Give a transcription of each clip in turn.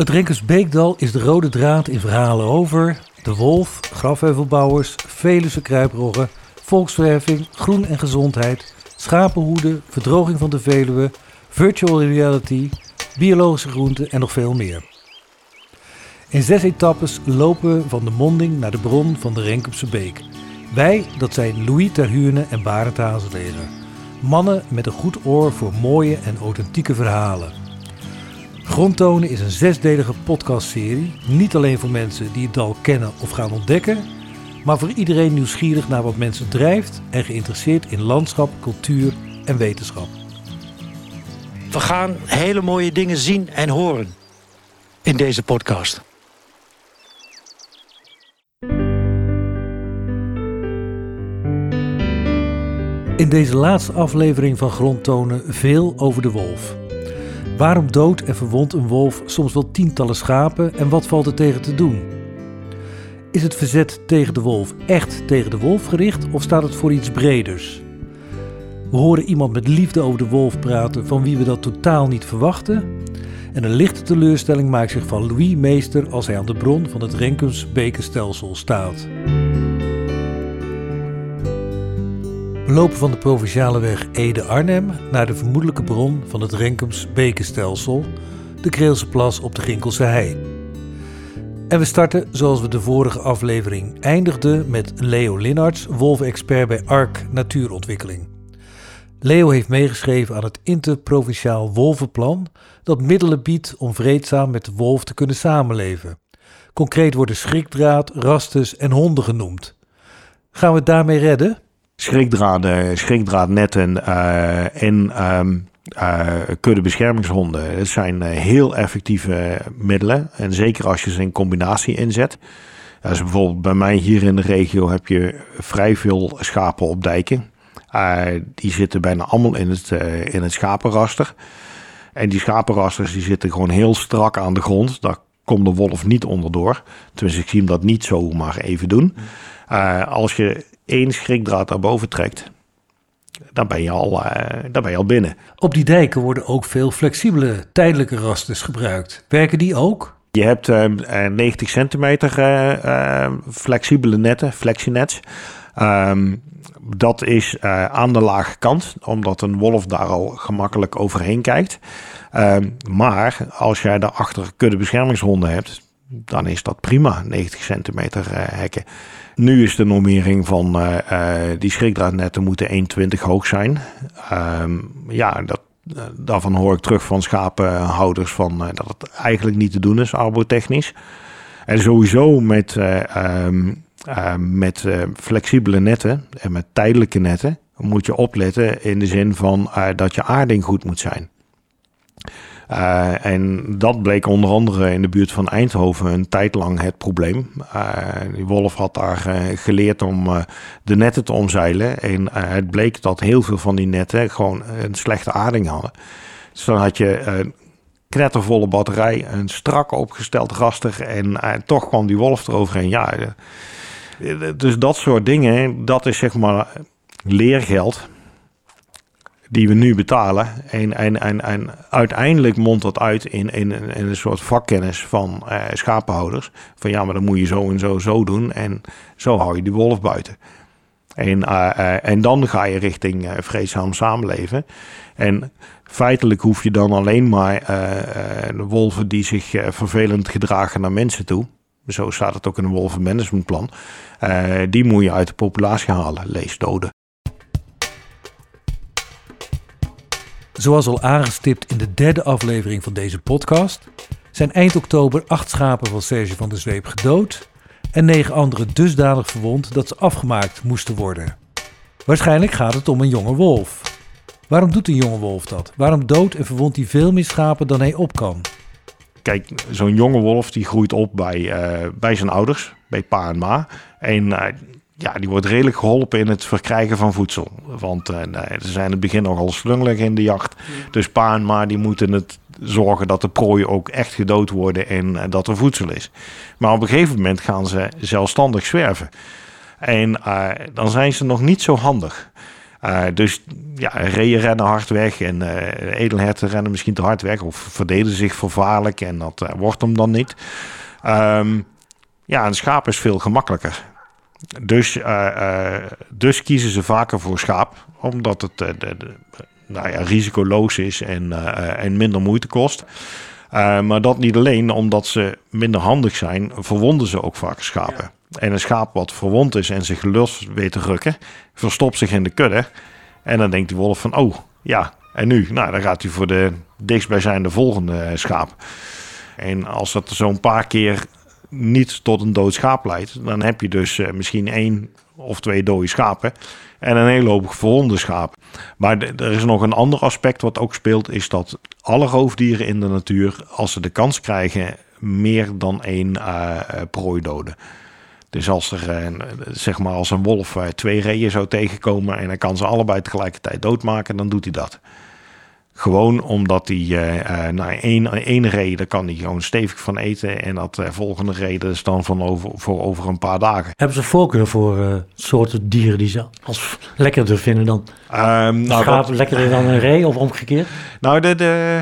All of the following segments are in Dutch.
Het Renkersbeekdal is de rode draad in verhalen over de wolf, grafheuvelbouwers, Veluwe kruiproggen, volksverheffing, groen en gezondheid, schapenhoeden, verdroging van de Veluwe, virtual reality, biologische groenten en nog veel meer. In zes etappes lopen we van de monding naar de bron van de Renkumse Beek. Wij, dat zijn Louis Terhuurne en Barend Hazelegen. Mannen met een goed oor voor mooie en authentieke verhalen. Grondtonen is een zesdelige podcastserie. Niet alleen voor mensen die het dal kennen of gaan ontdekken, maar voor iedereen nieuwsgierig naar wat mensen drijft en geïnteresseerd in landschap, cultuur en wetenschap. We gaan hele mooie dingen zien en horen in deze podcast. In deze laatste aflevering van Grondtonen veel over de wolf. Waarom doodt en verwondt een wolf soms wel tientallen schapen en wat valt er tegen te doen? Is het verzet tegen de wolf echt tegen de wolf gericht of staat het voor iets breders? We horen iemand met liefde over de wolf praten van wie we dat totaal niet verwachten. En een lichte teleurstelling maakt zich van Louis meester als hij aan de bron van het Renkens bekenstelsel staat. Lopen van de provinciale weg Ede-Arnhem naar de vermoedelijke bron van het Renkems bekenstelsel, de Kreelse Plas op de Ginkelse Hei. En we starten zoals we de vorige aflevering eindigden met Leo Linnarts, wolfexpert bij ARK Natuurontwikkeling. Leo heeft meegeschreven aan het interprovinciaal wolvenplan dat middelen biedt om vreedzaam met de wolf te kunnen samenleven. Concreet worden schrikdraad, rastes en honden genoemd. Gaan we het daarmee redden? Schrikdraden, schrikdraadnetten uh, en um, uh, kuddebeschermingshonden. Het zijn heel effectieve middelen. En zeker als je ze in combinatie inzet. Dus bijvoorbeeld bij mij hier in de regio heb je vrij veel schapen op dijken. die zitten bijna allemaal in het, in het schapenraster. En die schapenrasters die zitten gewoon heel strak aan de grond. Daar komt de wolf niet onderdoor. Tenminste, ik zie hem dat niet zomaar even doen. als je één schrikdraad daarboven trekt, dan ben, je al, uh, dan ben je al binnen. Op die dijken worden ook veel flexibele tijdelijke rasters gebruikt. Werken die ook? Je hebt uh, 90 centimeter uh, flexibele netten, flexinets. Um, dat is aan de lage kant, omdat een wolf daar al gemakkelijk overheen kijkt. Um, maar als jij daarachter kuddebeschermingshonden hebt, dan is dat prima, 90 centimeter hekken. Nu is de normering van uh, uh, die schrikdraadnetten moeten 1,20 hoog zijn. Um, ja, dat, uh, daarvan hoor ik terug van schapenhouders van, dat het eigenlijk niet te doen is, arbotechnisch. En sowieso met, um, met flexibele netten en met tijdelijke netten moet je opletten in de zin van dat je aarding goed moet zijn. Uh, en dat bleek onder andere in de buurt van Eindhoven een tijd lang het probleem. Uh, die wolf had daar uh, geleerd om de netten te omzeilen. En het bleek dat heel veel van die netten gewoon een slechte aarding hadden. Dus dan had je een knettervolle batterij, een strak opgesteld raster en toch kwam die wolf eroverheen. Ja, dus dat soort dingen, dat is zeg maar leergeld die we nu betalen. En, uiteindelijk mondt dat uit in, een soort vakkennis van uh, schapenhouders. Van ja, maar dan moet je zo en zo zo doen. En zo hou je die wolf buiten. En, uh, uh, en dan ga je richting vreedzaam samenleven. En feitelijk hoef je dan alleen maar wolven die zich vervelend gedragen naar mensen toe. Zo staat het ook in een wolvenmanagementplan. die moet je uit de populatie halen, lees doden. Zoals al aangestipt in de derde aflevering van deze podcast, zijn eind oktober acht schapen van Serge van der Zweep gedood en negen anderen dusdanig verwond dat ze afgemaakt moesten worden. Waarschijnlijk gaat het om een jonge wolf. Waarom doet een jonge wolf dat? Waarom doodt en verwondt hij veel meer schapen dan hij op kan? Kijk, zo'n jonge wolf die groeit op bij, uh, bij zijn ouders, bij pa en ma. En uh, ja, die wordt redelijk geholpen in het verkrijgen van voedsel. Want uh, ze zijn in het begin nogal slungelig in de jacht. Dus pa en ma die moeten het zorgen dat de prooi ook echt gedood worden en uh, dat er voedsel is. Maar op een gegeven moment gaan ze zelfstandig zwerven. En uh, dan zijn ze nog niet zo handig. Dus ja, reeën rennen hard weg en edelherten rennen misschien te hard weg of verdedigen zich vervaarlijk en dat wordt hem dan niet. Um, ja, een schaap is veel gemakkelijker. Dus, dus kiezen ze vaker voor schaap, omdat het de, de, nou ja, risicoloos is en, en minder moeite kost. maar dat niet alleen, omdat ze minder handig zijn, verwonden ze ook vaak schapen. En een schaap wat verwond is en zich los weet te rukken, verstopt zich in de kudde. En dan denkt de wolf van, oh ja, en nu? Nou, dan gaat hij voor de dichtstbijzijnde volgende eh, schaap. En als dat zo'n paar keer niet tot een dood schaap leidt, dan heb je dus uh, misschien één of twee dode schapen en een hele hoop verwonde schapen. Maar er is nog een ander aspect wat ook speelt, is dat alle roofdieren in de natuur, als ze de kans krijgen, meer dan één uh, prooi doden. Dus als er, eh, zeg maar, als een wolf eh, twee reeën zou tegenkomen en hij kan ze allebei tegelijkertijd doodmaken, dan doet hij dat. Gewoon omdat hij uh, nou, één, één reden, kan hij gewoon stevig van eten. En dat volgende reden is dan van over, voor over een paar dagen. Hebben ze voorkeur voor soorten dieren die ze als lekkerder vinden dan um, nou, schaap lekkerder dan een ree of omgekeerd? Nou, de, de,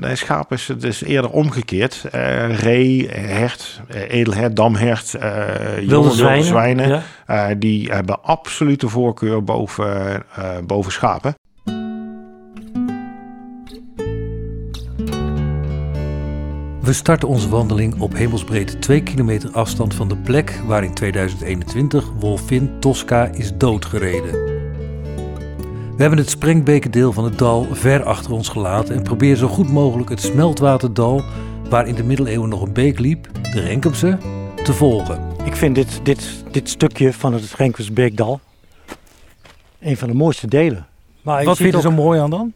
de schaap is dus eerder omgekeerd. ree, hert, edelhert, damhert, wilde zwijnen, zwijnen die hebben absolute voorkeur boven, boven schapen. We starten onze wandeling op hemelsbreedte 2 kilometer afstand van de plek waar in 2021 Wolfin Tosca is doodgereden. We hebben het Sprengbekendeel van het dal ver achter ons gelaten en proberen zo goed mogelijk het smeltwaterdal, waar in de middeleeuwen nog een beek liep, de Renkemse, te volgen. Ik vind dit, dit, dit stukje van het Renkemsbeekdal een van de mooiste delen. Maar Wat vind je er zo mooi aan dan?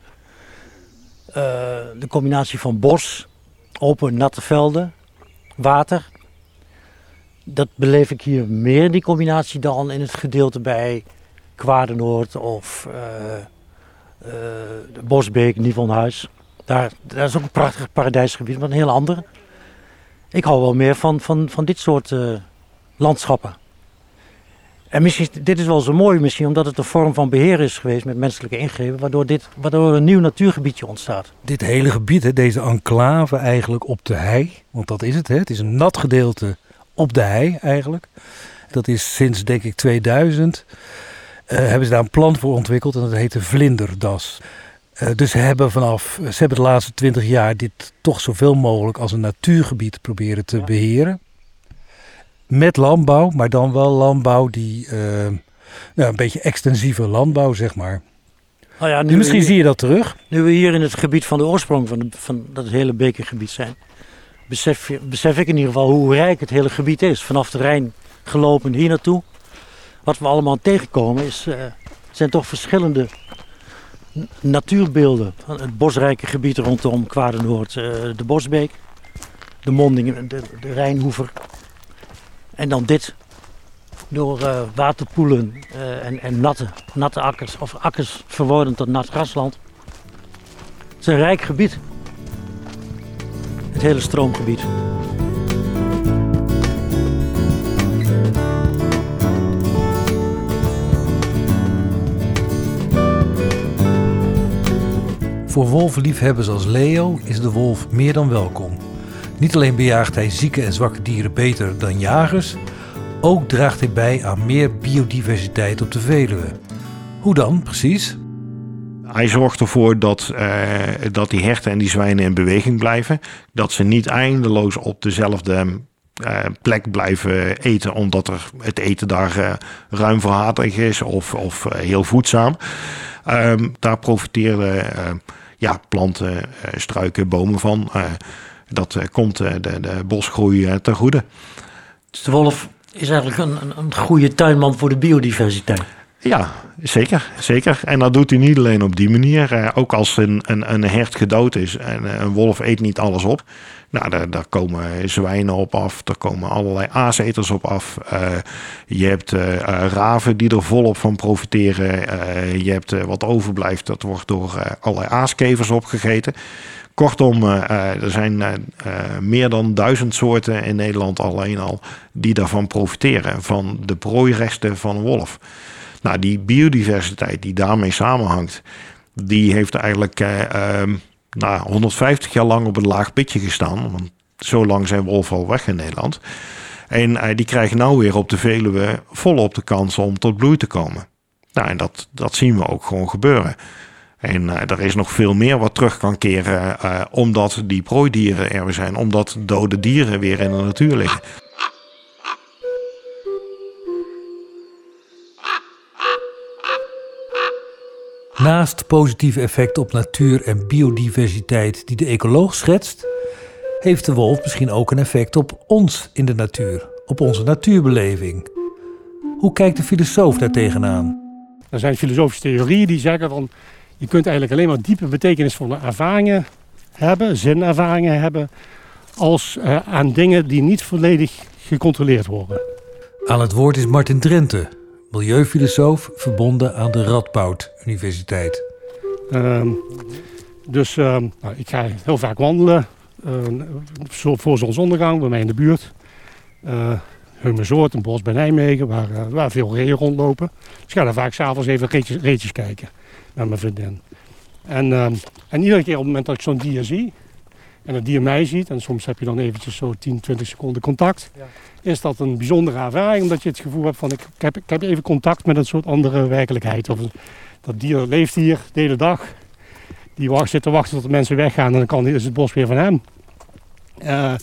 Uh, de combinatie van bos, open, natte velden, water. Dat beleef ik hier meer, die combinatie, dan in het gedeelte bij Kwadenoord of uh, uh, Bosbeek, Nivonhuis. Daar, daar is ook een prachtig paradijsgebied, maar een heel ander. Ik hou wel meer van, van, van dit soort uh, landschappen. En misschien, dit is wel zo mooi misschien, omdat het een vorm van beheer is geweest met menselijke ingrepen, waardoor, dit, waardoor een nieuw natuurgebiedje ontstaat. Dit hele gebied, hè, deze enclave eigenlijk op de hei, want dat is het, hè, het is een nat gedeelte op de hei eigenlijk. Dat is sinds denk ik 2000, uh, eh, hebben ze daar een plan voor ontwikkeld en dat heet de Vlinderdas. Uh, dus ze hebben vanaf, ze hebben de laatste twintig jaar dit toch zoveel mogelijk als een natuurgebied proberen te beheren met landbouw, maar dan wel landbouw die uh, nou, een beetje extensieve landbouw, zeg maar. Oh ja, nu misschien zie je dat terug. Nu we hier in het gebied van de oorsprong van, de, van dat hele bekergebied zijn, besef, besef ik in ieder geval hoe rijk het hele gebied is. Vanaf de Rijn gelopen hier naartoe. Wat we allemaal tegenkomen is, uh, zijn toch verschillende natuurbeelden. Het bosrijke gebied rondom Kwadenoord, uh, de Bosbeek, de monding, de, de Rijnhoever, en dan dit door uh, waterpoelen uh, en, en, natte, natte akkers, of akkers verworden tot nat grasland. Het is een rijk gebied. Het hele stroomgebied. Voor wolvenliefhebbers als Leo is de wolf meer dan welkom. Niet alleen bejaagt hij zieke en zwakke dieren beter dan jagers, ook draagt hij bij aan meer biodiversiteit op de Veluwe. Hoe dan precies? Hij zorgt ervoor dat, uh, dat die herten en die zwijnen in beweging blijven. Dat ze niet eindeloos op dezelfde uh, plek blijven eten, omdat er het eten daar uh, ruim verhaterd is of, of heel voedzaam. Um, daar profiteren ja, planten, struiken, bomen van dat eh, komt eh, de, de bosgroei eh, ten goede. Dus de wolf is eigenlijk een, een goede tuinman voor de biodiversiteit. Ja, zeker, zeker. En dat doet hij niet alleen op die manier. ook als een, een, een hert gedood is en een wolf eet niet alles op. Nou, daar, daar komen zwijnen op af, er komen allerlei aaseters op af. je hebt raven die er volop van profiteren. je hebt wat overblijft, dat wordt door allerlei aaskevers opgegeten. Kortom, uh, er zijn uh, meer dan duizend soorten in Nederland alleen al die daarvan profiteren, van de prooiresten van wolf. Nou, die biodiversiteit die daarmee samenhangt, die heeft eigenlijk nou, 150 jaar lang op een laag pitje gestaan. Want zo lang zijn wolven al weg in Nederland. En die krijgen nou weer op de Veluwe volop de kans om tot bloei te komen. Nou, en dat, dat zien we ook gewoon gebeuren. En uh, er is nog veel meer wat terug kan keren, uh, omdat die prooidieren er weer zijn, omdat dode dieren weer in de natuur liggen. Naast positieve effecten op natuur en biodiversiteit die de ecoloog schetst, heeft de wolf misschien ook een effect op ons in de natuur, op onze natuurbeleving. Hoe kijkt de filosoof daar tegenaan? Er zijn filosofische theorieën die zeggen van je kunt eigenlijk alleen maar diepe betekenisvolle ervaringen hebben, zinervaringen hebben, als uh, aan dingen die niet volledig gecontroleerd worden. Aan het woord is Martin Drenthe, milieufilosoof verbonden aan de Radboud Universiteit. Uh, dus uh, nou, ik ga heel vaak wandelen uh, voor zonsondergang bij mij in de buurt. Uh, Heumersoort, een bos bij Nijmegen, waar, uh, waar veel reeën rondlopen. Dus ik ga daar vaak s'avonds even reetjes, reetjes kijken met mijn vriendin. En, ehm, en iedere keer op het moment dat ik zo'n dier zie en het dier mij ziet, en soms heb je dan eventjes zo 10, 20 seconden contact, ja. is dat een bijzondere ervaring, omdat je het gevoel hebt van ik, ik, heb, ik heb even contact met een soort andere werkelijkheid. Of dat dier leeft hier de hele dag, die wacht, zit te wachten tot de mensen weggaan en dan kan, is het bos weer van hem. Uh,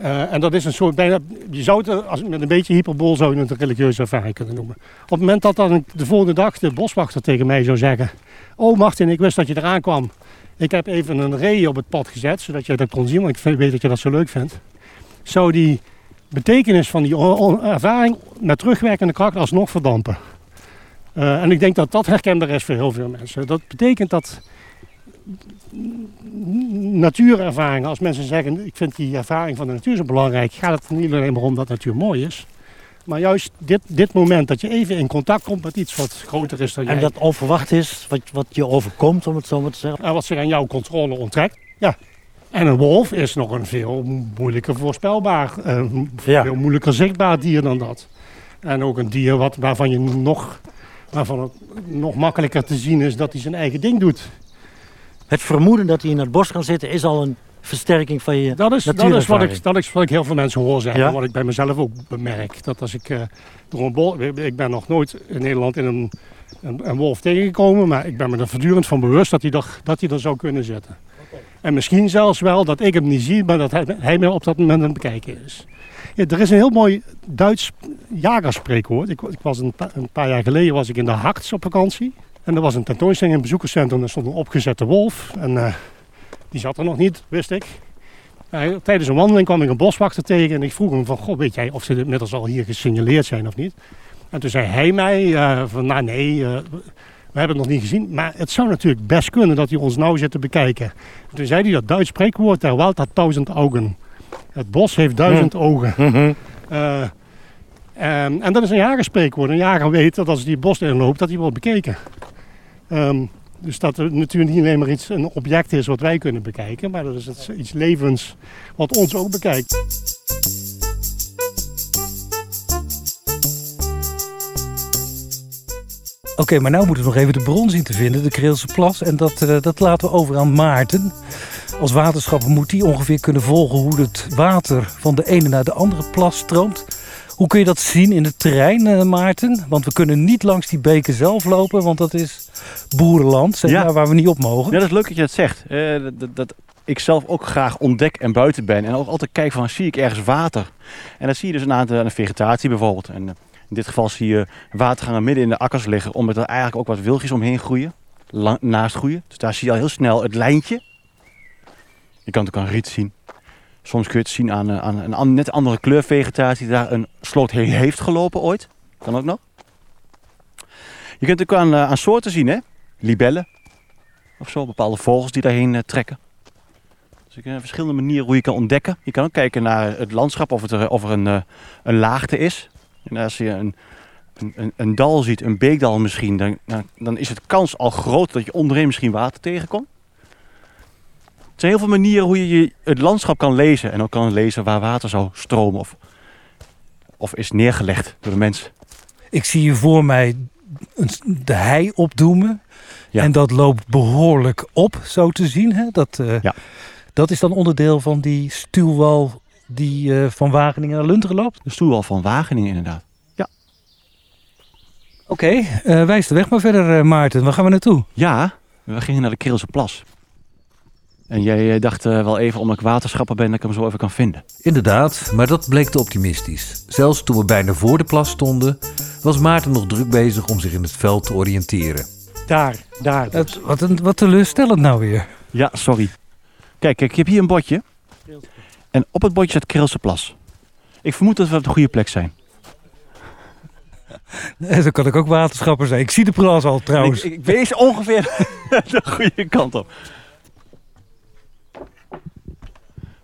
uh, en dat is een soort bijna, je zou het als, met een beetje hyperbol zou het een religieuze ervaring kunnen noemen. Op het moment dat dan de volgende dag de boswachter tegen mij zou zeggen: Oh Martin, ik wist dat je eraan kwam. Ik heb even een ree op het pad gezet, zodat je dat kon zien, want ik weet dat je dat zo leuk vindt. Zou die betekenis van die ervaring met terugwerkende kracht alsnog verdampen. Uh, en ik denk dat dat herkenbaar is voor heel veel mensen. Dat betekent dat natuurervaringen, als mensen zeggen, ik vind die ervaring van de natuur zo belangrijk, gaat het niet alleen maar om dat natuur mooi is. Maar juist dit, dit moment dat je even in contact komt met iets wat groter is dan jij. En dat onverwacht is, wat, wat je overkomt, om het zo maar te zeggen. En wat zich aan jouw controle onttrekt. Ja. En een wolf is nog een veel moeilijker voorspelbaar, ja. veel moeilijker zichtbaar dier dan dat. En ook een dier wat, waarvan, je nog, waarvan het nog makkelijker te zien is dat hij zijn eigen ding doet het vermoeden dat hij in het bos kan zitten is al een versterking van je dat is, dat is, wat ik, dat is wat ik heel veel mensen hoor zeggen. Ja? Wat ik bij mezelf ook bemerk. Dat als ik uh, door een bos... Ik ben nog nooit in Nederland in een, een, een, wolf tegengekomen. Maar ik ben me er voortdurend van bewust dat hij, er, dat hij er zou kunnen zitten. Okay. En misschien zelfs wel dat ik hem niet zie. Maar dat hij, hij me op dat moment aan het bekijken is. Ja, er is een heel mooi Duits jagerspreekwoord. Ik, ik was een, een, paar jaar geleden was ik in de Harts op vakantie. En er was een tentoonstelling in het bezoekerscentrum. Er stond een opgezette wolf. En uh, die zat er nog niet, wist ik. Uh, tijdens een wandeling kwam ik een boswachter tegen. En ik vroeg hem van, god, weet jij of ze inmiddels al hier gesignaleerd zijn of niet? En toen zei hij mij uh, van, nou nee, we hebben het nog niet gezien. Maar het zou natuurlijk best kunnen dat hij ons nou zit te bekijken. En toen zei hij dat Duits spreekwoord, der Wald had duizend ogen. Het bos heeft duizend ogen. Um, en dat is een jagerspreekwoord. Een jager weet dat als hij het bos inloopt, dat hij wordt bekeken. Um, dus dat het natuurlijk niet alleen maar iets, een object is wat wij kunnen bekijken, maar dat is het, iets levens wat ons ook bekijkt. Oké, maar nu moeten we nog even de bron zien te vinden, de Kreelse Plas. En dat, uh, dat laten we over aan Maarten. Als waterschapper moet hij ongeveer kunnen volgen hoe het water van de ene naar de andere plas stroomt. Hoe kun je dat zien in het terrein, uh, Maarten? Want we kunnen niet langs die beken zelf lopen, want dat is boerenland, zeg ja. maar, waar we niet op mogen. Ja, dat is leuk dat je dat zegt. Uh, dat, dat, ik zelf ook graag ontdek en buiten ben. En ook altijd kijk van, zie ik ergens water? En dan zie je dus aan de, aan de vegetatie bijvoorbeeld. En in dit geval zie je watergangen midden in de akkers liggen, omdat er eigenlijk ook wat wilgjes omheen groeien. Lang, naast groeien. Dus daar zie je al heel snel het lijntje. Je kan het ook aan riet zien. Soms kun je het zien aan, aan een net andere kleurvegetatie die daar een sloot heen heeft gelopen ooit. Kan ook nog. Je kunt ook aan, aan soorten zien, hè? Libellen. Of zo, bepaalde vogels die daarheen uh, trekken. Dus er zijn verschillende manieren hoe je kan ontdekken. Je kan ook kijken naar het landschap, of, het er, of er een, een laagte is. En als je een, een, een, dal ziet, een beekdal misschien, dan, dan is het kans al groot dat je onderin misschien water tegenkomt. Er zijn heel veel manieren hoe je het landschap kan lezen. En ook kan lezen waar water zou stromen of, of is neergelegd door de mens. Ik zie je voor mij de hei opdoemen. Ja. En dat loopt behoorlijk op, zo te zien. Hè? Dat, eh, Ja. dat is dan onderdeel van die stuwwal die eh, van Wageningen naar Lunteren loopt. De stoel van Wageningen inderdaad. Oké, eh, wijs de weg maar verder, Maarten. Waar gaan we naartoe? Ja, we gingen naar de Kreelse Plas. En jij eh, dacht eh, wel even, omdat ik waterschapper ben, dat ik hem zo even kan vinden. Inderdaad, maar dat bleek te optimistisch. Zelfs toen we bijna voor de plas stonden, was Maarten nog druk bezig om zich in het veld te oriënteren. Daar, daar. Het- wat, een, wat teleurstellend nou weer. Ja, sorry. Kijk, kijk, ik heb hier een bordje. En op het bordje staat Kreelse Plas. Ik vermoed dat we op de goede plek zijn. Nee, zo kan ik ook waterschapper zijn. Ik zie de plas al trouwens. Ik, ik wees ongeveer de goede kant op.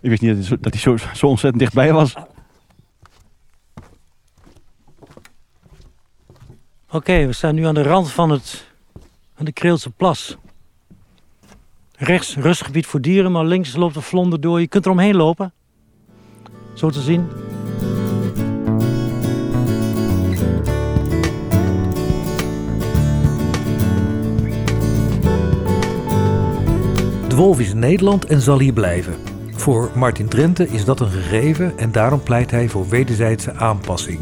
Ik wist niet dat hij zo, dat hij zo, zo ontzettend dichtbij was. Oké, we staan nu aan de rand van het, aan de Kreelse Plas. Rechts rustgebied voor dieren, maar links loopt de vlonder door. Je kunt er omheen lopen. Zo te zien. De wolf is in Nederland en zal hier blijven. Voor Martin Drenthe is dat een gegeven en daarom pleit hij voor wederzijdse aanpassing.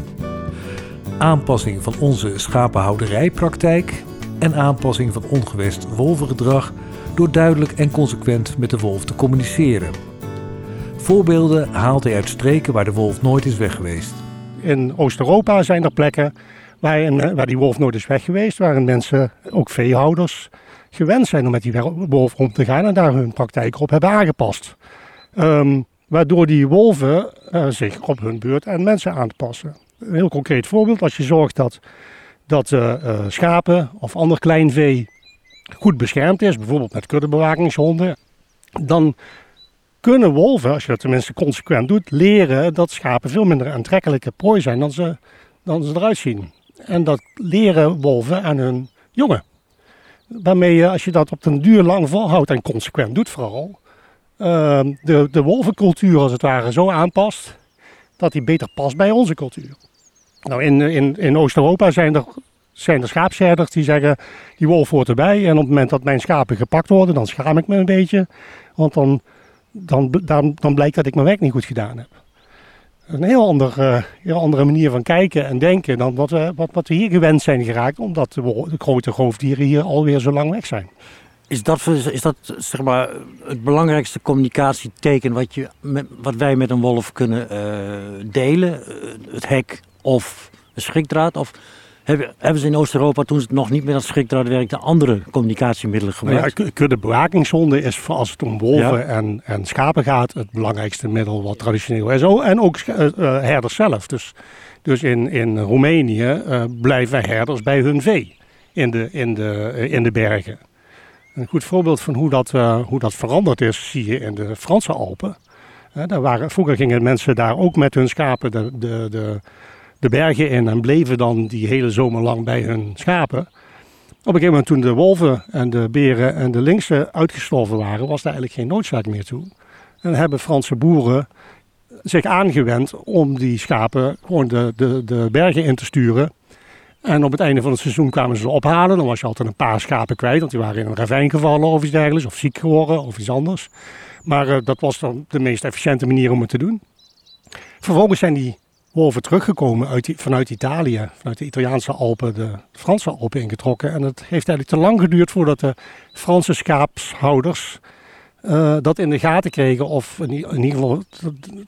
Aanpassing van onze schapenhouderijpraktijk en aanpassing van ongewest wolvengedrag door duidelijk en consequent met de wolf te communiceren. Voorbeelden haalt hij uit streken waar de wolf nooit is weg geweest. In Oost-Europa zijn er plekken waar, een- waar die wolf nooit is weg geweest, waarin mensen, ook veehouders, gewend zijn om met die wolf om te gaan en daar hun praktijk op hebben aangepast. Ehm, waardoor die wolven eh, zich op hun beurt aan mensen aanpassen. Een heel concreet voorbeeld, als je zorgt dat, dat eh, eh, schapen of ander klein vee goed beschermd is, bijvoorbeeld met kuddebewakingshonden, dan kunnen wolven, als je dat tenminste consequent doet, leren dat schapen veel minder aantrekkelijke prooi zijn dan ze, dan ze eruit zien. En dat leren wolven aan hun jongen. Waarmee je, als je dat op den duur lang volhoudt en consequent doet vooral, ehm, de, de wolvencultuur als het ware zo aanpast dat die beter past bij onze cultuur. Nou, in, in, in Oost-Europa zijn er, zijn er schaapsherders die zeggen, die wolf hoort erbij. En op het moment dat mijn schapen gepakt worden, dan schaam ik me een beetje. Want dan dan, dan, dan blijkt dat ik mijn werk niet goed gedaan heb. Een heel, ander, eh, heel andere manier van kijken en denken dan wat we, wat, wat we hier gewend zijn geraakt, omdat de, de grote roofdieren hier alweer zo lang weg zijn. Is dat, is dat zeg maar, het belangrijkste communicatieteken wat, je, wat wij met een wolf kunnen eh, delen? Eh, het hek of een schrikdraad? Of hebben, hebben ze in Oost-Europa, toen het nog niet met dat schrikdraad werkte, andere communicatiemiddelen Nou ja, gebruikt? k- kuddebewakingshonden is voor als het om wolven Ja. en, en schapen gaat het belangrijkste middel wat traditioneel is. Oh, en ook eh, herders zelf. Dus, dus in, in Roemenië blijven herders bij hun vee in de, in de, in de bergen. Een goed voorbeeld van hoe dat, eh, hoe dat veranderd is, zie je in de Franse Alpen. Eh, daar waren, vroeger gingen mensen daar ook met hun schapen de, de, de, bergen in en bleven dan die hele zomer lang bij hun schapen. Op een gegeven moment toen de wolven en de beren en de linksen uitgestorven waren, was daar eigenlijk geen noodzaak meer toe. En hebben Franse boeren zich aangewend om die schapen gewoon de, de, de bergen in te sturen. En op het einde van het seizoen kwamen ze ze ophalen. Dan was je altijd een paar schapen kwijt, want die waren in een ravijn gevallen of iets dergelijks, of ziek geworden of iets anders. Maar eh, dat was dan de meest efficiënte manier om het te doen. Vervolgens zijn die wolven teruggekomen uit, vanuit Italië, vanuit de Italiaanse Alpen, de Franse Alpen ingetrokken. En het heeft eigenlijk te lang geduurd voordat de Franse schaapshouders eh, dat in de gaten kregen. Of in, in ieder geval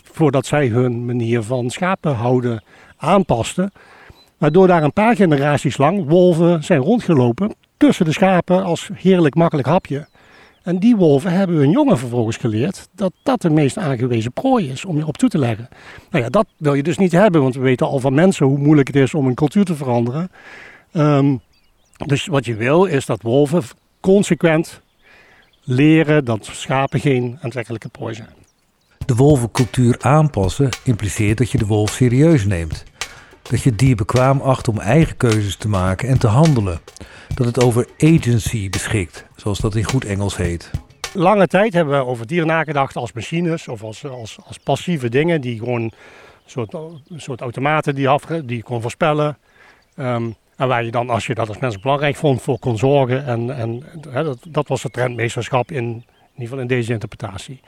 voordat zij hun manier van schapen houden aanpasten. Waardoor daar een paar generaties lang wolven zijn rondgelopen tussen de schapen als heerlijk makkelijk hapje. En die wolven hebben hun jongen vervolgens geleerd dat dat de meest aangewezen prooi is om je op toe te leggen. Nou ja, dat wil je dus niet hebben, want we weten al van mensen hoe moeilijk het is om een cultuur te veranderen. Ehm, dus wat je wil is dat wolven consequent leren dat schapen geen aantrekkelijke prooi zijn. De wolvencultuur aanpassen impliceert dat je de wolf serieus neemt. Dat je dier bekwaam acht om eigen keuzes te maken en te handelen. Dat het over agency beschikt, zoals dat in goed Engels heet. Lange tijd hebben we over dieren nagedacht als machines of als, als, als passieve dingen die gewoon een soort, een soort automaten die, af, die kon voorspellen. Ehm, en waar je dan, als je dat als mensen belangrijk vond, voor kon zorgen. En, en dat, dat was het trendmeesterschap in, in ieder geval in deze interpretatie.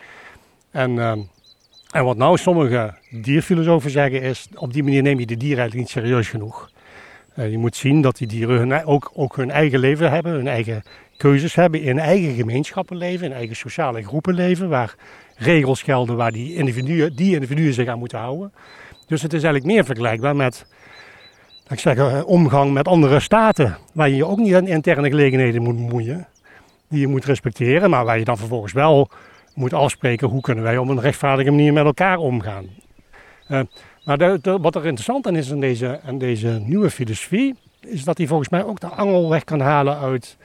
En, ehm, en wat nou sommige dierfilosofen zeggen is, op die manier neem je de dieren eigenlijk niet serieus genoeg. Uh, je moet zien dat die dieren ook, ook hun eigen leven hebben, hun eigen keuzes hebben, in eigen gemeenschappen leven, in eigen sociale groepen leven, waar regels gelden waar die individuen, die individuen zich aan moeten houden. Dus het is eigenlijk meer vergelijkbaar met ik zeg, eh, omgang met andere staten, waar je je ook niet aan interne gelegenheden moet bemoeien, die je moet respecteren, maar waar je dan vervolgens wel moet afspreken hoe kunnen wij op een rechtvaardige manier met elkaar omgaan. Uh, maar wat er interessant aan is in deze, aan deze nieuwe filosofie, is dat hij volgens mij ook de angel weg kan halen uit,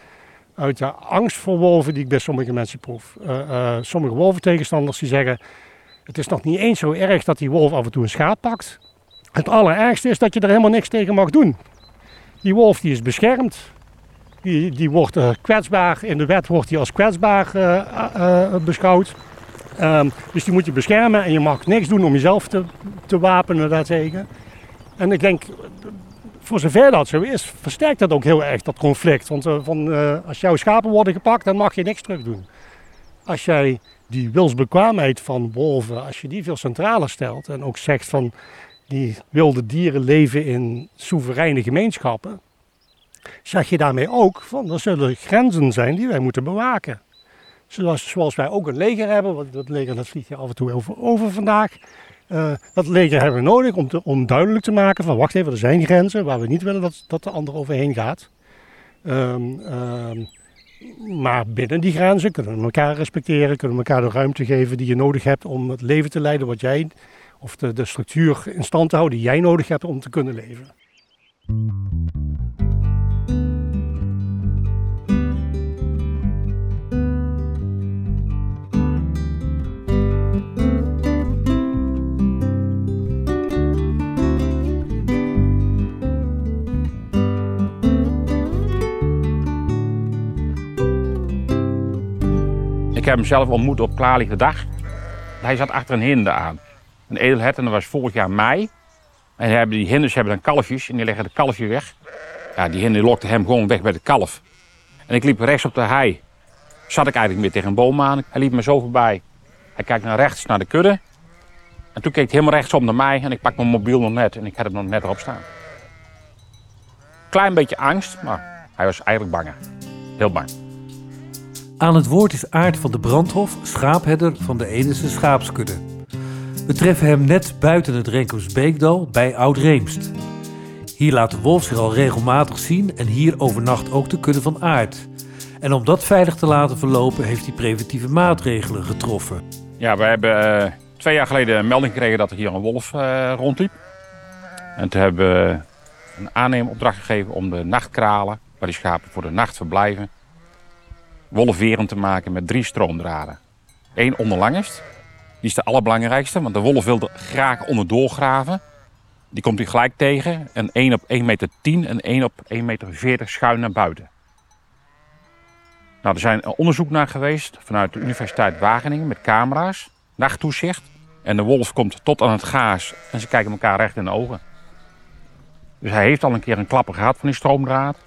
uit de angst voor wolven die ik bij sommige mensen proef. Uh, sommige wolventegenstanders die zeggen, het is nog niet eens zo erg dat die wolf af en toe een schaap pakt. Het allerergste is dat je er helemaal niks tegen mag doen. Die wolf die is beschermd. Die, die wordt uh, kwetsbaar. In de wet wordt hij als kwetsbaar uh, beschouwd. Um, dus die moet je beschermen en je mag niks doen om jezelf te, te wapenen daartegen. En ik denk, voor zover dat zo is, versterkt dat ook heel erg dat conflict. Want van, als jouw schapen worden gepakt, dan mag je niks terug doen. Als jij die wilsbekwaamheid van wolven, als je die veel centraler stelt en ook zegt van die wilde dieren leven in soevereine gemeenschappen, zeg je daarmee ook van er zullen grenzen zijn die wij moeten bewaken. Zoals, zoals wij ook een leger hebben, want dat leger dat vliegt je af en toe over, over vandaag. Uh, dat leger hebben we nodig om, om duidelijk te maken van wacht even, er zijn grenzen waar we niet willen dat, dat de ander overheen gaat. Um, um, maar binnen die grenzen kunnen we elkaar respecteren, kunnen we elkaar de ruimte geven die je nodig hebt om het leven te leiden wat jij of de, de structuur in stand te houden die jij nodig hebt om te kunnen leven. Heb hem zelf ontmoet op klaarlichte dag. Hij zat achter een hinde aan een edelhert en dat was vorig jaar mei. En hebben die hinders hebben dan kalfjes en die leggen de kalfje weg. Ja, die hinder lokte hem gewoon weg bij de kalf. En ik liep rechts op de hei. Zat ik eigenlijk weer tegen een boom aan. Hij liep me zo voorbij. Hij kijkt naar rechts naar de kudde. En toen keek hij helemaal rechtsom naar mij en ik pak mijn mobiel nog net en ik had hem nog net erop staan. Klein beetje angst, maar hij was eigenlijk bang. Heel bang. Aan het woord is Aard van de Brandhof, schaapherder van de Edense schaapskudde. We treffen hem net buiten het Renkersbeekdal bij Oud-Reemst. Hier laat de wolf zich al regelmatig zien en hier overnacht ook de kudde van aard. En om dat veilig te laten verlopen heeft hij preventieve maatregelen getroffen. Ja, we hebben uh, twee jaar geleden een melding gekregen dat er hier een wolf uh, rondliep. En toen hebben we een aannemeropdracht gegeven om de nachtkralen, waar die schapen voor de nacht verblijven, wolfwerend te maken met drie stroomdraden. Eén onderlangest, die is de allerbelangrijkste, want de wolf wil er graag onderdoor graven. Die komt hij gelijk tegen. En 1 op 1,10 meter 10 en 1 op 1,40 meter schuin naar buiten. Nou, er zijn onderzoek naar geweest vanuit de Universiteit Wageningen met camera's, nachttoezicht. En de wolf komt tot aan het gaas en ze kijken elkaar recht in de ogen. Dus hij heeft al een keer een klapper gehad van die stroomdraad.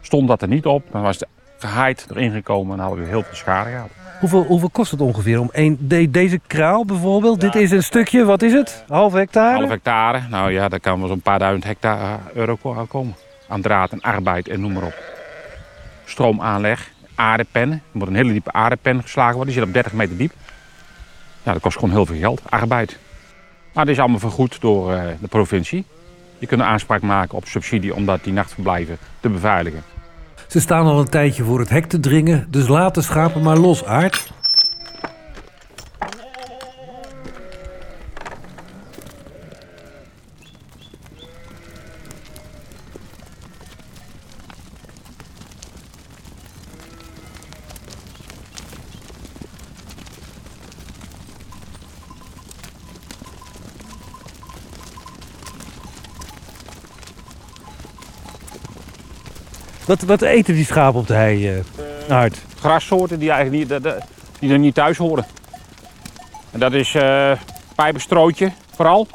Stond dat er niet op, dan was de gehaaid erin gekomen en hadden we heel veel schade gehad. Hoeveel, hoeveel kost het ongeveer om één, deze kraal bijvoorbeeld? Dit is een stukje, wat is het? Half hectare? Half hectare, nou ja, daar kan wel zo'n paar duizend hectare eh, euro komen. Aan draad en arbeid en noem maar op. Stroomaanleg, aardepen. Er moet een hele diepe aardepen geslagen worden, die zit op 30 meter diep. Ja, dat kost gewoon heel veel geld, arbeid. Maar dat is allemaal vergoed door uh, de provincie. Je kunt aanspraak maken op subsidie om dat die nachtverblijven te beveiligen. Ze staan al een tijdje voor het hek te dringen, dus laat de schapen maar los, Aard. Wat, wat eten die schapen op de hei, uh, Aard? Grassoorten die, eigenlijk niet, die er niet thuis horen. En dat is uh, pijpenstrootje vooral.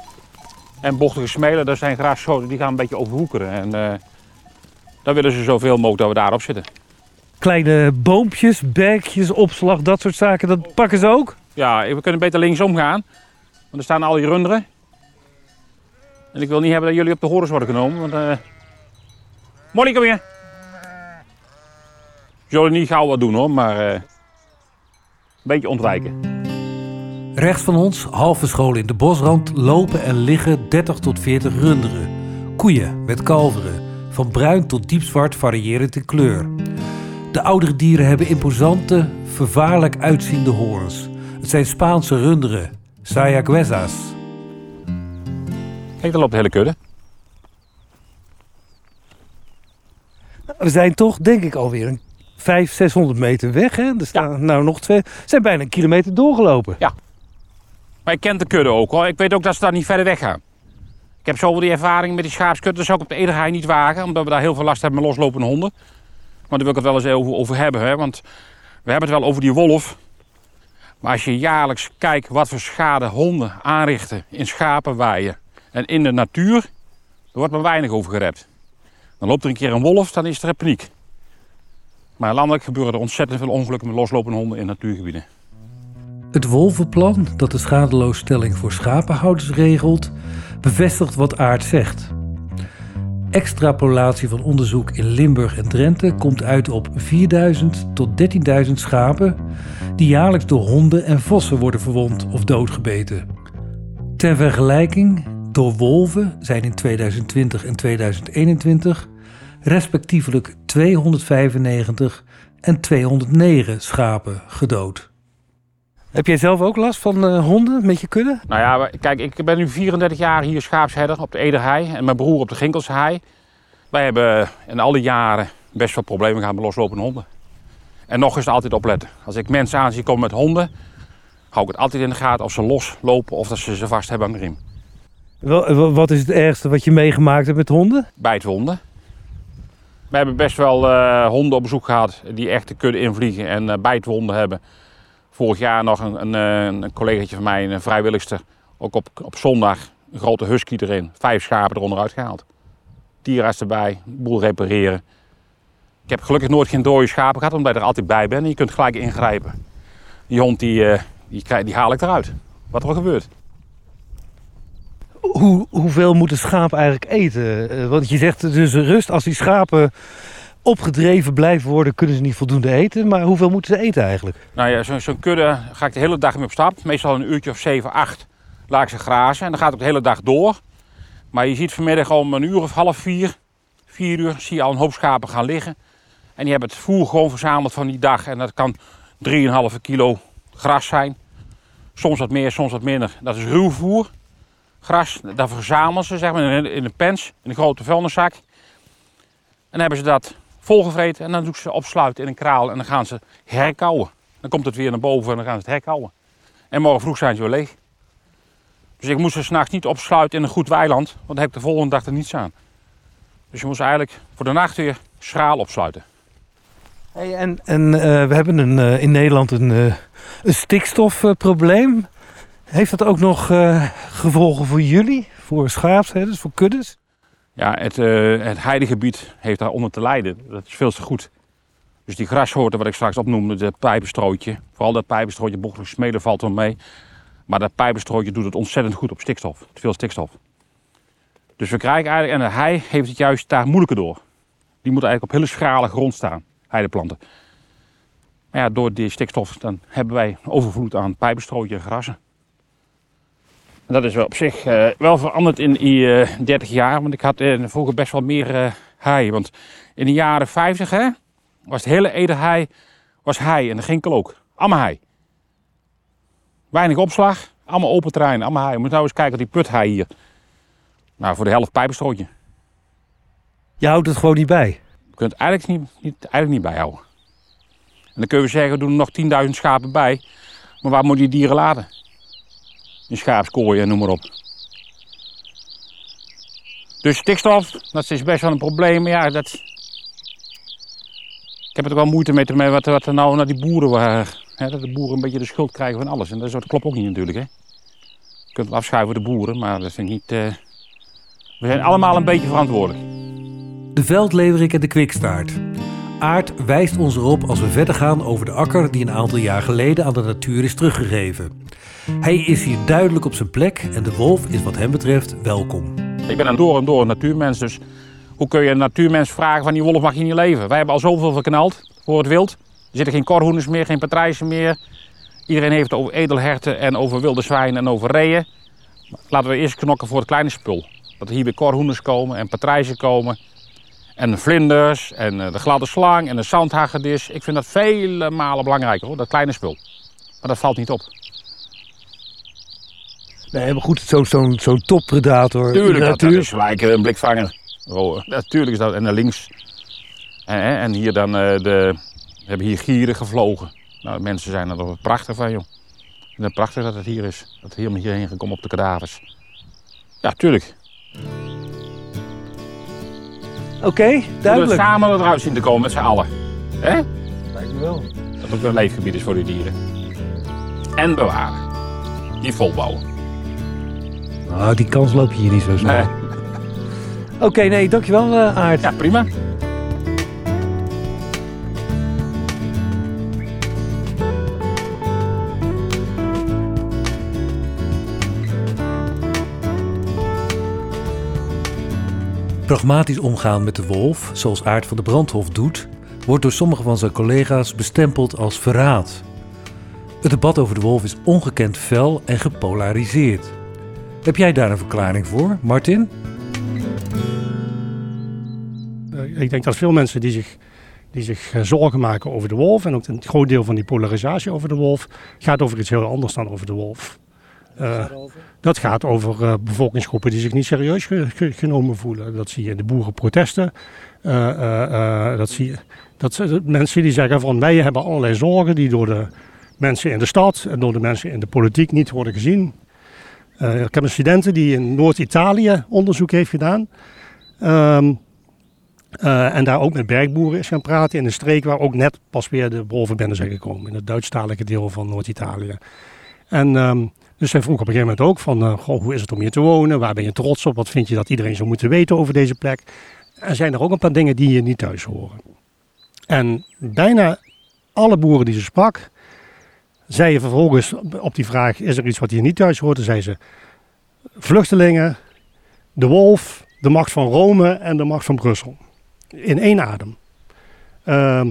En bochtige smelen, dat zijn grassoorten die gaan een beetje overwoekeren. En uh, dan willen ze zoveel mogelijk dat we daarop zitten. Kleine boompjes, berkjes, opslag, dat soort zaken, dat pakken ze ook? Ja, we kunnen beter linksom gaan. Want er staan al die runderen. En ik wil niet hebben dat jullie op de horens worden genomen. Want, uh... Molly, kom hier. Zullen niet gauw wat doen hoor, maar uh... een beetje ontwijken. Rechts van ons, half verscholen in de bosrand, lopen en liggen 30 tot 40 runderen. Koeien met kalveren, van bruin tot diepzwart variërend in kleur. De oudere dieren hebben imposante, vervaarlijk uitziende hoorns. Het zijn Spaanse runderen, sayaguesas. Kijk, daar loopt de hele kudde. We zijn toch, denk ik, alweer een 500, 600 meter weg. Hè? Er staan nou nog twee. zijn bijna een kilometer doorgelopen. Ja. Maar ik ken de kudde ook hoor. Ik weet ook dat ze daar niet verder weg gaan. Ik heb zoveel die ervaring met die schaapskudde, zou ik op de Ederhaai niet wagen. Omdat we daar heel veel last hebben met loslopende honden. Maar daar wil ik het wel eens over, over hebben. Hè? Want we hebben het wel over die wolf. Maar als je jaarlijks kijkt wat voor schade honden aanrichten in schapenwaaien en in de natuur, er wordt maar weinig over gerept. Dan loopt er een keer een wolf, dan is er paniek. Maar landelijk gebeuren er ontzettend veel ongelukken met loslopende honden in natuurgebieden. Het wolvenplan, dat de schadeloosstelling voor schapenhouders regelt, bevestigt wat Aard zegt. Extrapolatie van onderzoek in Limburg en Drenthe komt uit op 4000 tot 13.000 schapen die jaarlijks door honden en vossen worden verwond of doodgebeten. Ter vergelijking, door wolven zijn in 2020 en 2021 respectievelijk 295 en 209 schapen gedood. Heb jij zelf ook last van uh, honden met je kudde? Nou ja, kijk, ik ben nu 34 jaar hier schaapsherder op de Ederhei en mijn broer op de Ginkelse hei. Wij hebben in alle jaren best wel problemen gehad met loslopende honden. En nog eens altijd opletten. Als ik mensen aan zie komen met honden, hou ik het altijd in de gaten of ze loslopen of dat ze ze vast hebben aan de riem. Wat is het ergste wat je meegemaakt hebt met honden? Bijtwonden. We hebben best wel uh, honden op bezoek gehad die echt de kudde invliegen en uh, bijtwonden hebben. Vorig jaar nog een, een, eh, een van mij, een vrijwilligster, ook op, op zondag een grote husky erin. Vijf schapen eronder uitgehaald. Dierenarts erbij, boel repareren. Ik heb gelukkig nooit geen dode schapen gehad, omdat je er altijd bij bent. En je kunt gelijk ingrijpen. Die hond die, die, die haal ik eruit. Wat er gebeurt. Hoe, hoeveel moet een schaap eigenlijk eten? Want je zegt dus rust als die schapen opgedreven blijven worden, kunnen ze niet voldoende eten. Maar hoeveel moeten ze eten eigenlijk? Nou ja, zo'n zo kudde ga ik de hele dag mee op stap. Meestal een uurtje of 7, 8 laat ik ze grazen. En dan gaat het de hele dag door. Maar je ziet vanmiddag om een uur of half vier, vier uur, zie je al een hoop schapen gaan liggen. En die hebben het voer gewoon verzameld van die dag. En dat kan 3,5 kilo gras zijn. Soms wat meer, soms wat minder. Dat is ruw voer. Gras, dat verzamelen ze zeg maar, in een pens, in een grote vuilniszak. En dan hebben ze dat volgevreten en dan doen ze opsluiten in een kraal en dan gaan ze herkauwen. Dan komt het weer naar boven en dan gaan ze het herkauwen. En morgen vroeg zijn ze weer leeg. Dus ik moest ze s'nachts niet opsluiten in een goed weiland, want dan heb ik de volgende dag er niets aan. Dus je moest eigenlijk voor de nacht weer schraal opsluiten. Hey, en en uh, we hebben een, uh, in Nederland een, uh, een stikstofprobleem. Heeft dat ook nog gevolgen voor jullie, voor schaapsherders, voor kuddes? Ja, het, uh, het heidegebied heeft daaronder te lijden. Dat is veel te goed. Dus die grassoorten wat ik straks opnoemde, de pijpenstrootje. Vooral dat pijpenstrootje, bochtelijk smeden valt er mee. Maar dat pijpenstrootje doet het ontzettend goed op stikstof. Te veel stikstof. Dus we krijgen eigenlijk, en de hei heeft het juist daar moeilijker door. Die moet eigenlijk op hele schrale grond staan, heideplanten. Maar ja, door die stikstof dan hebben wij overvloed aan pijpenstrootje en grassen dat is wel op zich uh, wel veranderd in die uh, eh, 30 jaar. Want ik had uh, vroeger best wel meer hei. Want in de jaren 50 hè, was het hele Ederhei was hei. En de Ginkel ook. Allemaal hei. Weinig opslag. Allemaal open terrein. Allemaal hei. Je moet nou eens kijken op die puthei hier. Nou, voor de helft pijpenstrootje. Je houdt het gewoon niet bij? Je kunt het eigenlijk niet, niet, eigenlijk niet bijhouden. En dan kunnen we zeggen, we doen er nog 10.000 schapen bij. Maar waar moet je die dieren laten? In schaapskooien, noem maar op. Dus stikstof, dat is best wel een probleem. Ja, dat... Ik heb er wel moeite mee, mee wat, wat er nou naar die boeren waren. Dat de boeren een beetje de schuld krijgen van alles. En dat, klopt ook niet natuurlijk. Hè. Je kunt wel afschuiven de boeren, maar dat ik niet, uh, We zijn allemaal een beetje verantwoordelijk. De veldleverik en de kwikstaart. Aard wijst ons erop als we verder gaan over de akker die een aantal jaar geleden aan de natuur is teruggegeven. Hij is hier duidelijk op zijn plek en de wolf is wat hem betreft welkom. Ik ben een door en door een natuurmens, dus hoe kun je een natuurmens vragen van die wolf mag je niet leven? Wij hebben al zoveel verknald voor het wild. Er zitten geen korhoeners meer, geen patrijzen meer. Iedereen heeft het over edelherten en over wilde zwijnen en over reeën. Laten we eerst knokken voor het kleine spul. Dat er hier weer korhoeners komen en patrijzen komen. En de vlinders en eh, de gladde slang en de zandhagedis. Ik vind dat vele malen belangrijker hoor, dat kleine spul. Maar dat valt niet op. Nee, maar goed, zo'n zo, zo toppredator. Tuurlijk, dat, dat is gelijk een blikvanger. Oh, natuurlijk is dat. En naar links. En, en hier dan, uh, de, we hebben hier gieren gevlogen. Nou, mensen zijn er prachtig van, joh. Ik vind het prachtig dat het hier is. Dat het helemaal hierheen gekomen op de kadavers. Ja, tuurlijk. Oké, okay, duidelijk. We samen eruit zien te komen met z'n allen. Hè? Lijkt me wel. Dat het ook een leefgebied is voor die dieren. En bewaren. Die volbouwen. Nou, die kans loop je hier niet zo snel. Nee. Oké, okay, nee, dankjewel uh, Aard. Ja, prima. Pragmatisch omgaan met de wolf, zoals Aard van de Brandhof doet, wordt door sommige van zijn collega's bestempeld als verraad. Het debat over de wolf is ongekend fel en gepolariseerd. Heb jij daar een verklaring voor, Martin? Eh, ik denk dat veel mensen die zich, die zich eh, zorgen maken over de wolf, en ook een groot deel van die polarisatie over de wolf, gaat over iets heel anders dan over de wolf. Uh, dat gaat over uh, bevolkingsgroepen die zich niet serieus ge ge genomen voelen. Dat zie je in de boerenprotesten. Uh, dat zie je. Dat mensen die zeggen van wij hebben allerlei zorgen die door de mensen in de stad en door de mensen in de politiek niet worden gezien. ik heb een student die in Noord-Italië onderzoek heeft gedaan. Um, en daar ook met bergboeren is gaan praten in een streek waar ook net pas weer de wolven binnen zijn gekomen. In het Duitsstalige deel van Noord-Italië. En um, dus zij vroeg op een gegeven moment ook van, uh, goh, hoe is het om hier te wonen? Waar ben je trots op? Wat vind je dat iedereen zou moeten weten over deze plek? En zijn er ook een paar dingen die je niet thuis horen. En bijna alle boeren die ze sprak, zeiden vervolgens op die vraag, is er iets wat hier niet thuis hoort? Dan zei ze, vluchtelingen, de wolf, de macht van Rome en de macht van Brussel. In één adem. Uh,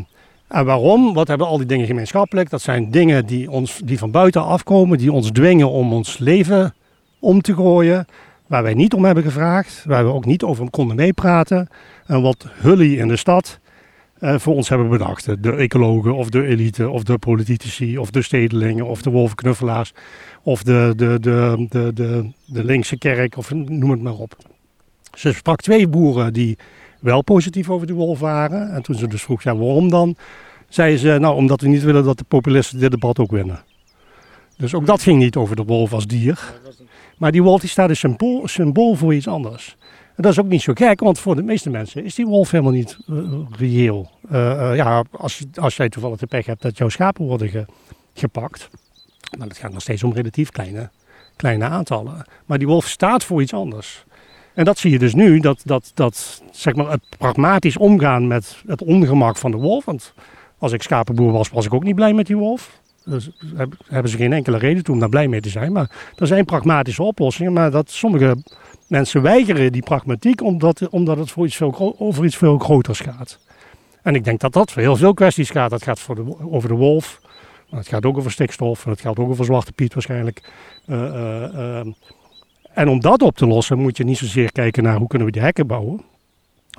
en waarom? Wat hebben al die dingen gemeenschappelijk? Dat zijn dingen die, ons, die van buiten afkomen, die ons dwingen om ons leven om te gooien. Waar wij niet om hebben gevraagd, waar we ook niet over konden meepraten. En wat Hully in de stad eh, voor ons hebben bedacht. De ecologen of de elite of de politici of de stedelingen of de wolvenknuffelaars. Of de, de, de, de, de, de linkse kerk of noem het maar op. Ze sprak twee boeren die wel positief over de wolf waren. En toen ze dus vroeg, ja waarom dan? Zeiden ze, nou omdat we niet willen dat de populisten dit debat ook winnen. Dus ook dat ging niet over de wolf als dier. Maar die wolf die staat een symbool, symbool voor iets anders. En dat is ook niet zo gek, want voor de meeste mensen is die wolf helemaal niet uh, reëel. Uh, uh, ja, als, als jij toevallig de pech hebt dat jouw schapen worden ge, gepakt. Maar het gaat nog steeds om relatief kleine, kleine aantallen. Maar die wolf staat voor iets anders. En dat zie je dus nu, dat, dat, dat zeg maar het pragmatisch omgaan met het ongemak van de wolf. Want als ik schapenboer was, was ik ook niet blij met die wolf. Dus hebben ze geen enkele reden toe om daar blij mee te zijn. Maar er zijn pragmatische oplossingen. Maar dat sommige mensen weigeren die pragmatiek omdat, omdat het voor iets veel, over iets veel groters gaat. En ik denk dat dat voor heel veel kwesties gaat. Dat gaat voor de, over de wolf. Maar het gaat ook over stikstof. En het gaat ook over Zwarte Piet waarschijnlijk. Uh, en om dat op te lossen moet je niet zozeer kijken naar hoe kunnen we die hekken bouwen.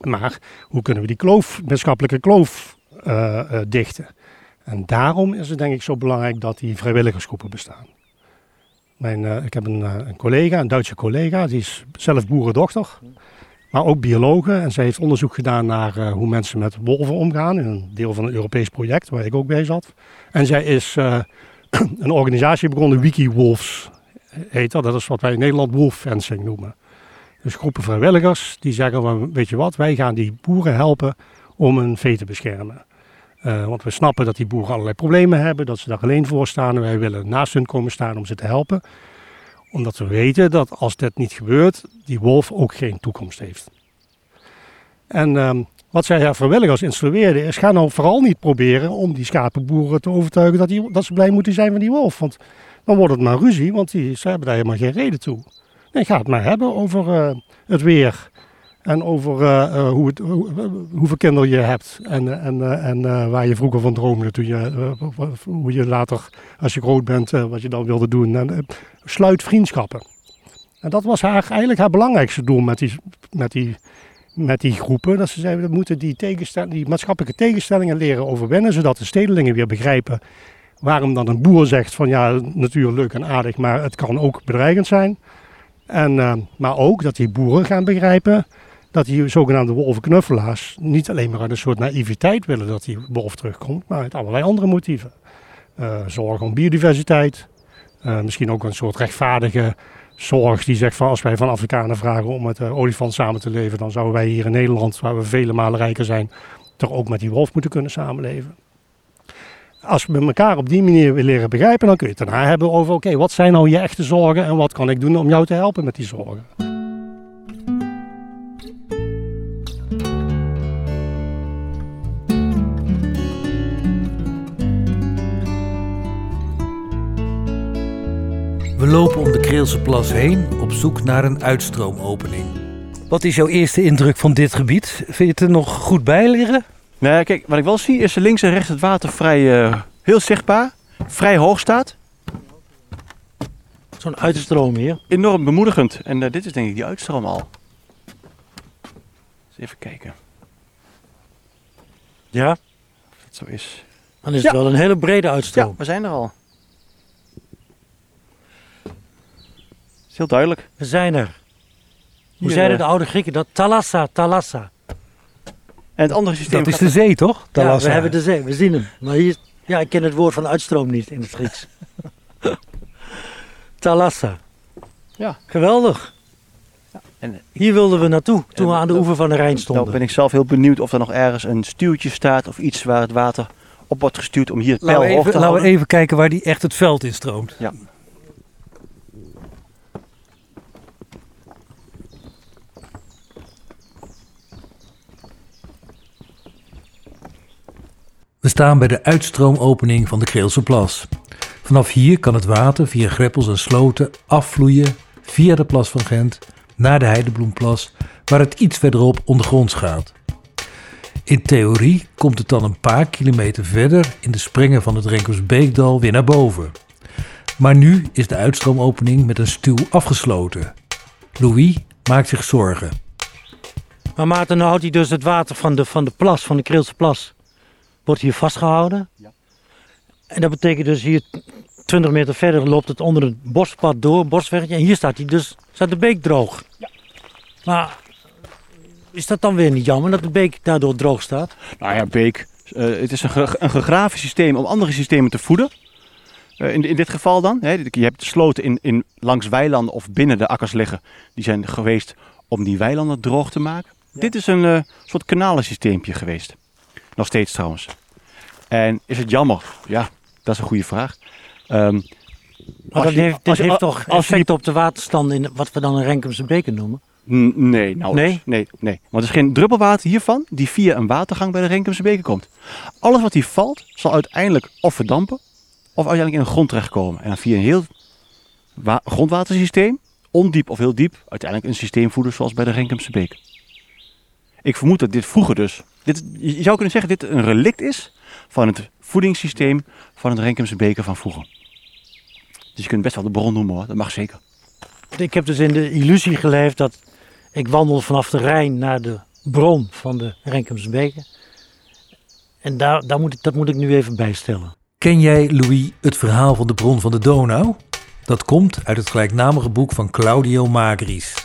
Maar hoe kunnen we die kloof, maatschappelijke kloof uh, uh, dichten. En daarom is het denk ik zo belangrijk dat die vrijwilligersgroepen bestaan. Mijn, uh, ik heb een, een, collega, een Duitse collega, die is zelf boerendochter, maar ook biologe. En zij heeft onderzoek gedaan naar hoe mensen met wolven omgaan, in een deel van een Europees project waar ik ook bij zat. En zij is een organisatie begonnen, WikiWolves dat. Dat is wat wij in Nederland wolf fencing noemen. Dus groepen vrijwilligers die zeggen, weet je wat, wij gaan die boeren helpen om hun vee te beschermen. Uh, want we snappen dat die boeren allerlei problemen hebben, dat ze daar alleen voor staan en wij willen naast hun komen staan om ze te helpen. Omdat we weten dat als dit niet gebeurt, die wolf ook geen toekomst heeft. En ehm, wat zij haar vrijwilligers instrueerden is, ga nou vooral niet proberen om die schapenboeren te overtuigen dat, die, dat ze blij moeten zijn van die wolf. Want dan wordt het maar ruzie, want die, ze hebben daar helemaal geen reden toe. Nee, ga het maar hebben over eh, het weer. En over uh, hoe het, hoeveel kinderen je hebt. En, en, en waar je vroeger van droomde. Toen je, hoe je later, als je groot bent, wat je dan wilde doen. En, sluit vriendschappen. En dat was eigenlijk haar belangrijkste doel met die, met die, met die groepen. Dat ze zeiden, we moeten die, die maatschappelijke tegenstellingen leren overwinnen. Zodat de stedelingen weer begrijpen waarom dan een boer zegt van ja, natuur leuk en aardig, maar het kan ook bedreigend zijn. En, maar ook dat die boeren gaan begrijpen dat die zogenaamde wolvenknuffelaars niet alleen maar uit een soort naïviteit willen dat die wolf terugkomt, maar uit allerlei andere motieven. Uh, om biodiversiteit, uh, misschien ook een soort rechtvaardige zorg die zegt van als wij van Afrikanen vragen om met de olifant samen te leven, dan zouden wij hier in Nederland, waar we vele malen rijker zijn, toch ook met die wolf moeten kunnen samenleven. Als we elkaar op die manier willen leren begrijpen, dan kun je het daarna hebben over oké, wat zijn nou je echte zorgen en wat kan ik doen om jou te helpen met die zorgen. We lopen om de Kreelse Plas heen op zoek naar een uitstroomopening. Wat is jouw eerste indruk van dit gebied? Vind je het er nog goed bij liggen? Nee, kijk, wat ik wel zie is links en rechts het water vrij uh, heel zichtbaar, vrij hoog staat. Zo'n uitstroom hier. Enorm bemoedigend. En uh, dit is denk ik die uitstroom al. Eens even kijken. Ja? Of dat zo is. Dan is het wel een hele brede uitstroom. Ja, we zijn er al. Is heel duidelijk. We zijn er. Hoe zeiden de oude Grieken dat? Thalassa, Thalassa. En het andere systeem... Dat is de zee, toch? Thalassa. Ja, we hebben de zee. We zien hem. Maar hier... Ja, ik ken het woord van uitstroom niet in het Grieks. Thalassa. Ja. Geweldig. Ja, en hier wilden we naartoe, toen we aan de oever van de Rijn stonden. Dan ben ik zelf heel benieuwd of er nog ergens een stuwtje staat of iets waar het water op wordt gestuurd om hier het pijl hoog te houden. Laten we even kijken waar die echt het veld in stroomt. Ja. We staan bij de uitstroomopening van de Kreelse Plas. Vanaf hier kan het water via greppels en sloten afvloeien via de Plas van Gent naar de Heidebloemplas, waar het iets verderop ondergronds gaat. In theorie komt het dan een paar kilometer verder in de springen van het Renkersbeekdal weer naar boven. Maar nu is de uitstroomopening met een stuw afgesloten. Louis maakt zich zorgen. Maar Maarten, nou houdt hij dus het water van de, van de plas, van de Kreelse Plas, wordt hier vastgehouden. Ja. En dat betekent dus hier 20 meter verder loopt het onder het bospad door, bosweggetje. En hier staat, hij dus, staat de beek droog. Ja. Maar is dat dan weer niet jammer dat de beek daardoor droog staat? Nou ja, beek. Uh, het is een, ge een gegraven systeem om andere systemen te voeden. Uh, in, in, dit geval dan. Hè, je hebt de sloten in, in, langs weilanden of binnen de akkers liggen. Die zijn geweest om die weilanden droog te maken. Ja. Dit is een uh, soort kanalensysteempje geweest. Nog steeds trouwens. En is het jammer? Ja, dat is een goede vraag. Um, maar dat je, heeft, dit je, heeft toch effect op de waterstand in wat we dan een Renkemse beker noemen? Nee, nou, nee? nee, nee. Want er is geen druppelwater hiervan die via een watergang bij de Renkemse beker komt. Alles wat hier valt, zal uiteindelijk of verdampen of uiteindelijk in de grond terechtkomen. En dan via een heel grondwatersysteem, ondiep of heel diep, uiteindelijk een systeem voeden zoals bij de Renkemse beek. Ik vermoed dat dit vroeger dus dit, je zou kunnen zeggen dat dit een relict is van het voedingssysteem van het Renkemse beker van vroeger. Dus je kunt best wel de bron noemen hoor, dat mag zeker. Ik heb dus in de illusie geleefd dat ik wandel vanaf de Rijn naar de bron van de Renkemse beker. En daar, daar moet ik, dat moet ik nu even bijstellen. Ken jij, Louis, het verhaal van de bron van de Donau? Dat komt uit het gelijknamige boek van Claudio Magris.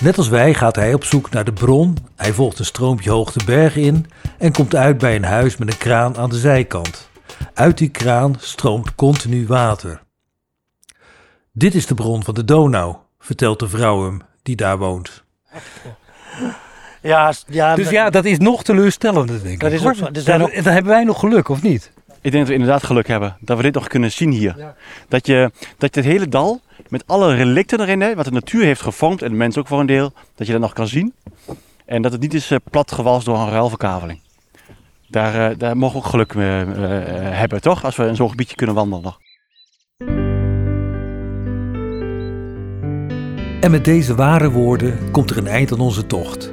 Net als wij gaat hij op zoek naar de bron. Hij volgt een stroompje hoog de berg in en komt uit bij een huis met een kraan aan de zijkant. Uit die kraan stroomt continu water. Dit is de bron van de Donau, vertelt de vrouw hem die daar woont. Ja, ja, dus ja, dat is nog teleurstellender, denk ik. Dat is ook zo. Dus dan, dan hebben wij nog geluk, of niet? Ik denk dat we inderdaad geluk hebben dat we dit nog kunnen zien hier. Ja. Dat, je, dat je het hele dal Met alle relicten erin, wat de natuur heeft gevormd en de mens ook voor een deel. Dat je dat nog kan zien. En dat het niet is uh, platgewalst door een ruilverkaveling. Daar, uh, daar mogen we ook geluk mee uh, hebben, toch? Als we in zo'n gebiedje kunnen wandelen. En met deze ware woorden komt er een eind aan onze tocht.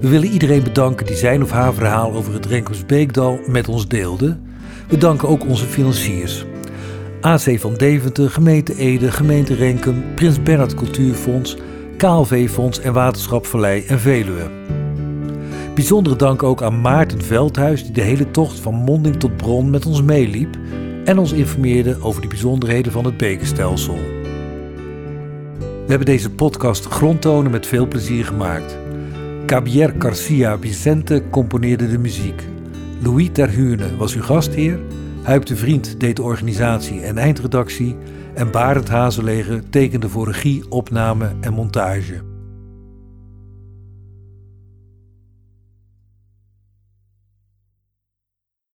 We willen iedereen bedanken die zijn of haar verhaal over het Renkus Beekdal met ons deelde. We danken ook onze financiers. AC van Deventer, gemeente Ede, gemeente Renkum, Prins Bernhard Cultuurfonds, KLV Fonds en Waterschap Vallei en Veluwe. Bijzondere dank ook aan Maarten Veldhuis die de hele tocht van monding tot bron met ons meeliep en ons informeerde over de bijzonderheden van het bekenstelsel. We hebben deze podcast grondtonen met veel plezier gemaakt. Cabier Garcia Vicente componeerde de muziek. Louis Terhune was uw gastheer. Huip de Vriend deed de organisatie en eindredactie. En Barend Hazeleger tekende voor regie, opname en montage.